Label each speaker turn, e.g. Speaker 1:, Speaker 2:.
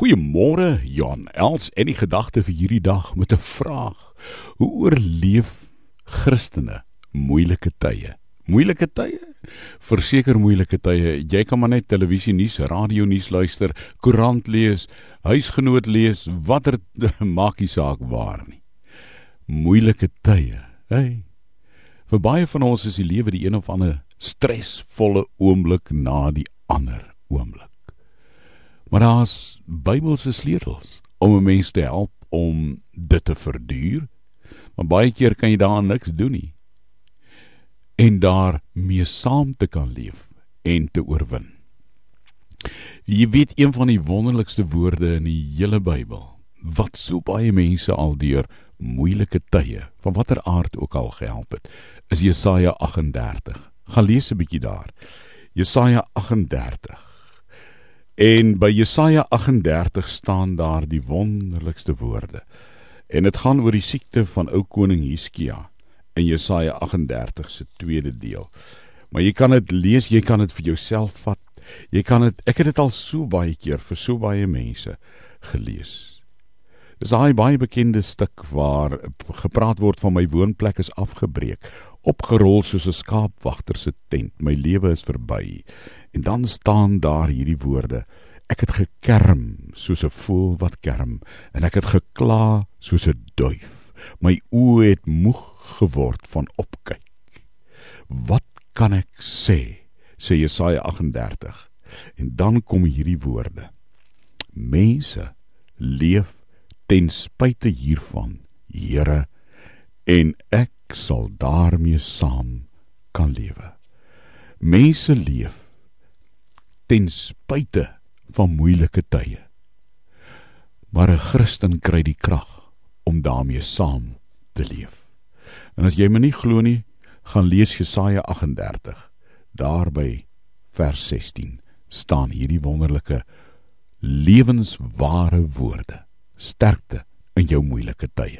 Speaker 1: Goeiemôre Jan Els en die gedagte vir hierdie dag met 'n vraag. Hoe oorleef Christene moeilike tye? Moeilike tye? Verseker moeilike tye. Jy kan maar net televisie nuus, radio nuus luister, koerant lees, huisgenoot lees, watter maak nie saak waar nie. Moeilike tye. Hey. Vir baie van ons is die lewe die een of ander stresvolle oomblik na die ander oomblik. Maar daar's Bybelse sleutels om 'n mens te help om dit te verduur. Maar baie keer kan jy daaraan niks doen nie. En daar mee saam te kan leef en te oorwin. Jy weet een van die wonderlikste woorde in die hele Bybel wat so baie mense al deur moeilike tye van watter aard ook al gehelp het, is Jesaja 38. Gaan lees 'n bietjie daar. Jesaja 38 En by Jesaja 38 staan daar die wonderlikste woorde. En dit gaan oor die siekte van ou koning Hiskia in Jesaja 38 se tweede deel. Maar jy kan dit lees, jy kan dit vir jouself vat. Jy kan dit ek het dit al so baie keer vir so baie mense gelees. Dis daai baie bekende stuk waar gepraat word van my woonplek is afgebreek, opgerol soos 'n skaapwagter se tent. My lewe is verby. En dan staan daar hierdie woorde: Ek het gekerm soos 'n voël wat kerm en ek het gekla soos 'n duif. My oë het moeg geword van opkyk. Wat kan ek sê? sê Jesaja 38. En dan kom hierdie woorde: Mense leef ten spyte hiervan, Here, en ek sal daarmee saam kan lewe. Mense leef ten spyte van moeilike tye. Maar 'n Christen kry die krag om daarmee saam te leef. En as jy my nie glo nie, gaan lees Jesaja 38. Daarby vers 16 staan hierdie wonderlike lewensware woorde. Sterkte in jou moeilike tye.